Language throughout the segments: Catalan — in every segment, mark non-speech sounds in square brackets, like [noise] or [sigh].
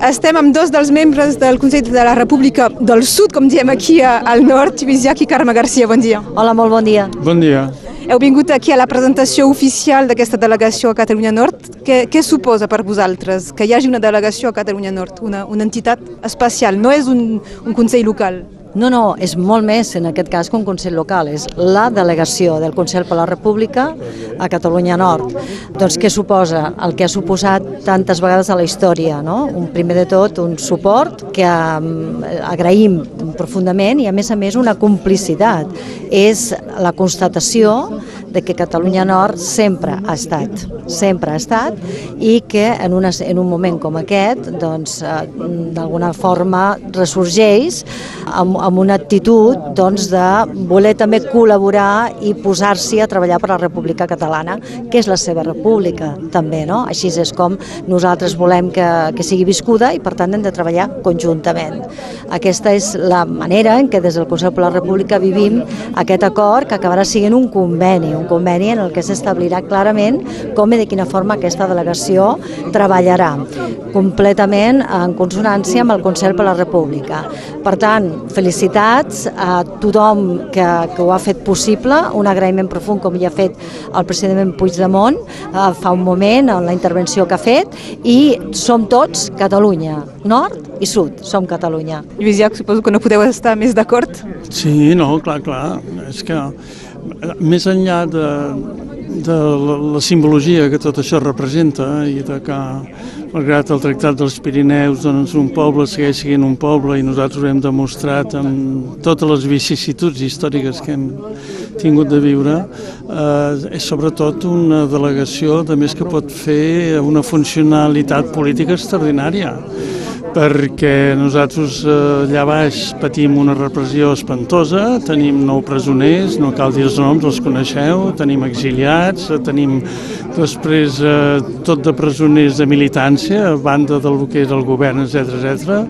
Estem amb dos dels membres del Consell de la República del Sud, com diem aquí al nord, Llach i Carme Garcia. Bon dia. Hola, molt bon dia. Bon dia. Heu vingut aquí a la presentació oficial d'aquesta delegació a Catalunya Nord. Què, què suposa per vosaltres que hi hagi una delegació a Catalunya Nord, una, una entitat especial? No és un, un Consell local. No, no, és molt més en aquest cas que un Consell local, és la delegació del Consell per la República a Catalunya Nord. Doncs què suposa? El que ha suposat tantes vegades a la història, no? Un, primer de tot, un suport que um, agraïm profundament i a més a més una complicitat. És la constatació de que Catalunya Nord sempre ha estat, sempre ha estat i que en, una, en un moment com aquest doncs, eh, d'alguna forma ressorgeix amb, amb una actitud doncs, de voler també col·laborar i posar-s'hi a treballar per la República Catalana, que és la seva república també, no? Així és com nosaltres volem que, que sigui viscuda i per tant hem de treballar conjuntament. Aquesta és la manera en què des del Consell per la República vivim aquest acord que acabarà sent un conveni, un conveni en el que s'establirà clarament com i de quina forma aquesta delegació treballarà completament en consonància amb el Consell per la República. Per tant, felicitats a tothom que, que ho ha fet possible, un agraïment profund com ja ha fet el president Puigdemont eh, fa un moment en la intervenció que ha fet i som tots Catalunya, nord i sud, som Catalunya. Lluís Llach, suposo que no podeu estar més d'acord? Sí, no, clar, clar. És que més enllà de, de la, la simbologia que tot això representa i de que malgrat el Tractat dels Pirineus doncs un poble segueix sent un poble i nosaltres ho hem demostrat amb totes les vicissituds històriques que hem tingut de viure eh, és sobretot una delegació de més que pot fer una funcionalitat política extraordinària perquè nosaltres eh, allà baix patim una repressió espantosa, tenim nou presoners, no cal dir els noms, els coneixeu, tenim exiliats, eh, tenim després eh, tot de presoners de militància, a banda del que és el govern, etc etc.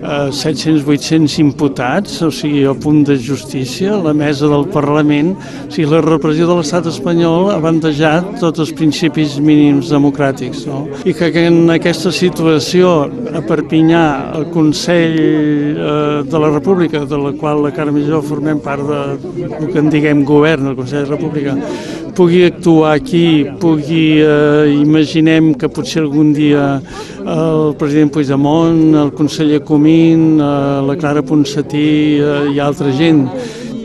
Eh, 700-800 imputats, o sigui, a punt de justícia, la mesa del Parlament, o sigui, la repressió de l'estat espanyol ha bandejat tots els principis mínims democràtics, no? I que en aquesta situació a Perpinyà Perpinyà, el Consell eh, de la República, de la qual la Carme i jo formem part de, del que en diguem govern, el Consell de la República, pugui actuar aquí, pugui, eh, imaginem que potser algun dia el president Puigdemont, el conseller Comín, eh, la Clara Ponsatí eh, i altra gent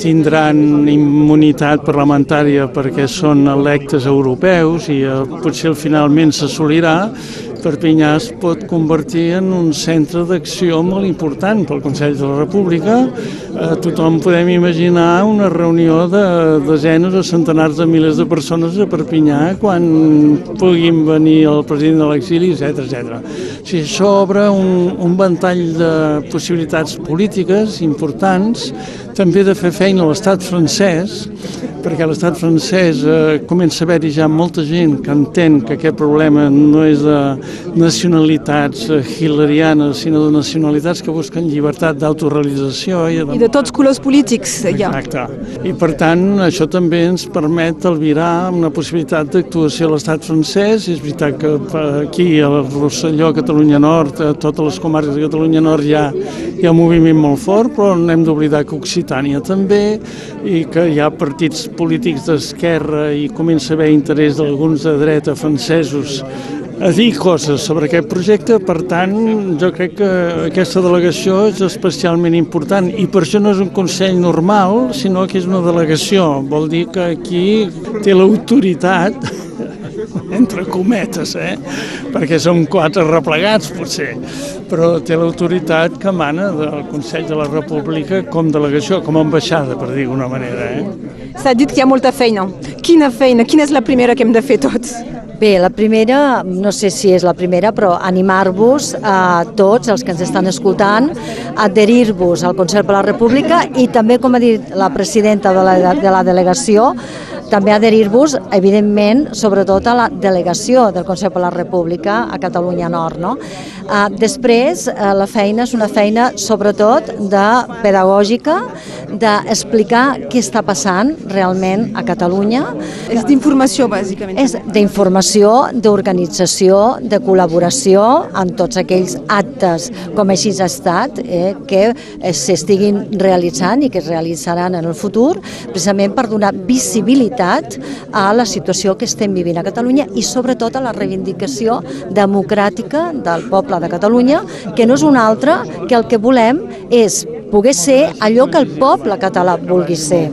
tindran immunitat parlamentària perquè són electes europeus i eh, potser finalment s'assolirà, Perpinyà es pot convertir en un centre d'acció molt important pel Consell de la República. Eh, tothom podem imaginar una reunió de desenes o centenars de milers de persones a Perpinyà quan puguin venir el president de l'exili, etc etc. Sigui, això obre un, un ventall de possibilitats polítiques importants, també de fer feina a l'estat francès, perquè a l'estat francès eh, comença a haver-hi ja molta gent que entén que aquest problema no és de nacionalitats eh, hilarianes, sinó de nacionalitats que busquen llibertat d'autorealització. I, de... I de tots colors polítics, ja. Exacte. I per tant, això també ens permet albirar una possibilitat d'actuació a l'estat francès. És veritat que aquí, al Rosselló, Catalunya Nord, a totes les comarques de Catalunya Nord hi ha, hi ha un moviment molt fort, però no hem d'oblidar que Occitània també, i que hi ha partits polítics d'esquerra i comença a haver interès d'alguns de dreta francesos a dir coses sobre aquest projecte, per tant, jo crec que aquesta delegació és especialment important i per això no és un Consell normal, sinó que és una delegació. Vol dir que aquí té l'autoritat entre cometes, eh? perquè som quatre replegats, potser, però té l'autoritat que mana del Consell de la República com delegació, com ambaixada, per dir d'una manera. Eh? S'ha dit que hi ha molta feina. Quina feina? Quina és la primera que hem de fer tots? Bé, la primera, no sé si és la primera, però animar-vos a tots els que ens estan escoltant a adherir-vos al Consell per la República i també, com ha dit la presidenta de la, de la delegació, també adherir-vos, evidentment, sobretot a la delegació del Consell per la República a Catalunya Nord. No? Uh, després, uh, la feina és una feina, sobretot, de pedagògica, d'explicar què està passant realment a Catalunya. És d'informació, bàsicament. És d'informació, d'organització, de col·laboració amb tots aquells actes, com així ha estat, eh, que s'estiguin realitzant i que es realitzaran en el futur, precisament per donar visibilitat a la situació que estem vivint a Catalunya i sobretot a la reivindicació democràtica del poble de Catalunya, que no és una altra que el que volem és poder ser allò que el poble català vulgui ser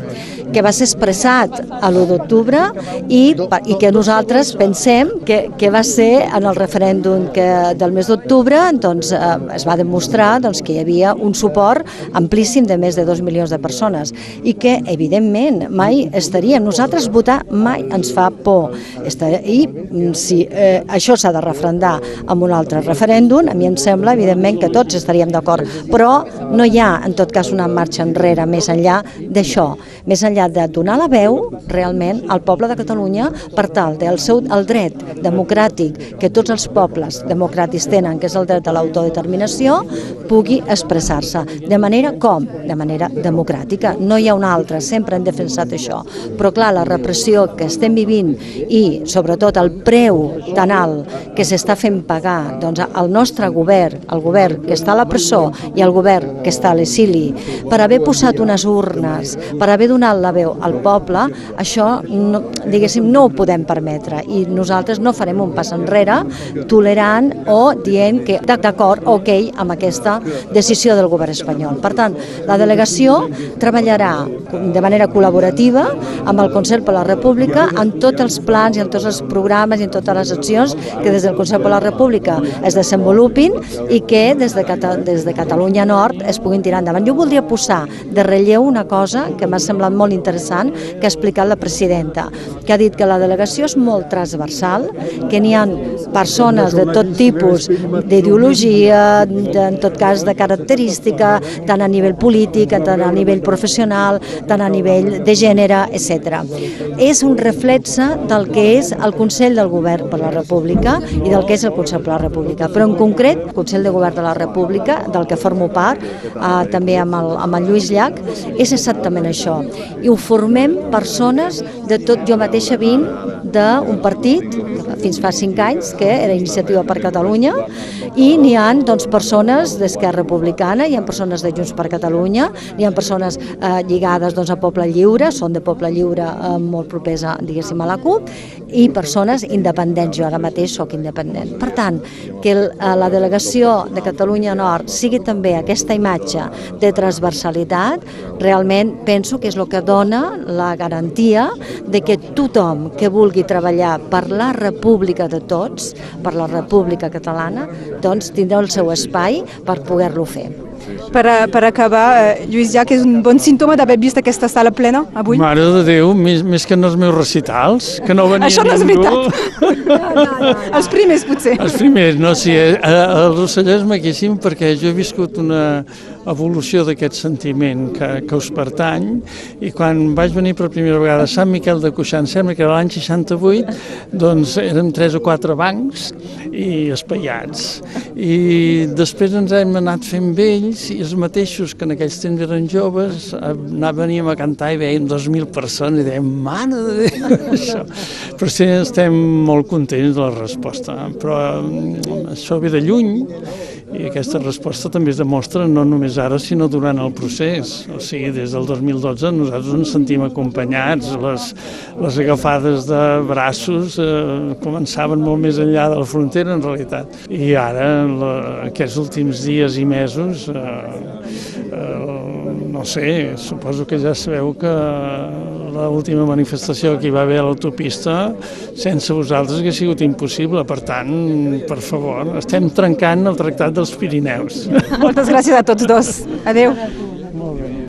que va ser expressat a l'1 d'octubre i, i que nosaltres pensem que, que va ser en el referèndum que, del mes d'octubre doncs, eh, es va demostrar doncs, que hi havia un suport amplíssim de més de 2 milions de persones i que, evidentment, mai estaríem. Nosaltres votar mai ens fa por. I mm, si eh, això s'ha de refrendar amb un altre referèndum, a mi em sembla, evidentment, que tots estaríem d'acord, però no hi ha, en tot cas, una marxa enrere més enllà d'això, més enllà enllà de donar la veu realment al poble de Catalunya per tal del seu el dret democràtic que tots els pobles democràtics tenen, que és el dret a l'autodeterminació, pugui expressar-se. De manera com? De manera democràtica. No hi ha una altra, sempre hem defensat això. Però clar, la repressió que estem vivint i sobretot el preu tan alt que s'està fent pagar doncs, al nostre govern, el govern que està a la presó i el govern que està a l'exili, per haver posat unes urnes, per haver donat la veu al poble, això no, diguéssim no ho podem permetre i nosaltres no farem un pas enrere tolerant o dient que d'acord, ok, amb aquesta decisió del govern espanyol. Per tant, la delegació treballarà de manera col·laborativa amb el Consell per la República en tots els plans i en tots els programes i en totes les accions que des del Consell per la República es desenvolupin i que des de, Cata des de Catalunya Nord es puguin tirar endavant. Jo voldria posar de relleu una cosa que m'ha semblat molt interessant que ha explicat la presidenta, que ha dit que la delegació és molt transversal, que n'hi ha persones de tot tipus d'ideologia, en tot cas de característica, tant a nivell polític, tant a nivell professional, tant a nivell de gènere, etc. És un reflexe del que és el Consell del Govern per la República i del que és el Consell per la República. Però en concret, el Consell de Govern de la República, del que formo part, eh, també amb el, amb el Lluís Llach, és exactament això i ho formem persones de tot, jo mateixa vinc d'un partit, fins fa cinc anys, que era Iniciativa per Catalunya, i n'hi ha doncs, persones d'Esquerra Republicana, hi ha persones de Junts per Catalunya, hi ha persones eh, lligades doncs, a Poble Lliure, són de Poble Lliure eh, molt propers a, diguéssim, a la CUP, i persones independents, jo ara mateix sóc independent. Per tant, que eh, la delegació de Catalunya Nord sigui també aquesta imatge de transversalitat, realment penso que és el que dona la garantia de que tothom que vulgui treballar per la república de tots, per la república catalana, doncs tindrà el seu espai per poder-lo fer. Per, a, per acabar, eh, Lluís Llach, és un bon símptoma d'haver vist aquesta sala plena avui? Mare de Déu, més, més que en els meus recitals, que no venia Això no és ningú. veritat. No, no, no. Els primers, potser. Els primers, no, sí, eh, el Rosselló és maquíssim perquè jo he viscut una evolució d'aquest sentiment que, que us pertany i quan vaig venir per primera vegada a Sant Miquel de Cuixà, em sembla que era l'any 68, doncs érem tres o quatre bancs i espaiats. I després ens hem anat fent vells i els mateixos que en aquells temps eren joves anàvem, veníem a cantar i veiem 2.000 persones i dèiem, mare de Déu, [laughs] això. Però sí, estem molt contents de la resposta, però mm, això ve de lluny i aquesta resposta també es demostra no només ara, sinó durant el procés. O sigui, des del 2012 nosaltres ens sentim acompanyats, les, les agafades de braços eh, començaven molt més enllà de la frontera, en realitat. I ara, la, aquests últims dies i mesos, eh, eh, no sé, suposo que ja sabeu que l'última manifestació que hi va haver a l'autopista sense vosaltres hauria sigut impossible. Per tant, per favor, estem trencant el Tractat dels Pirineus. Moltes gràcies a tots dos. Adeu.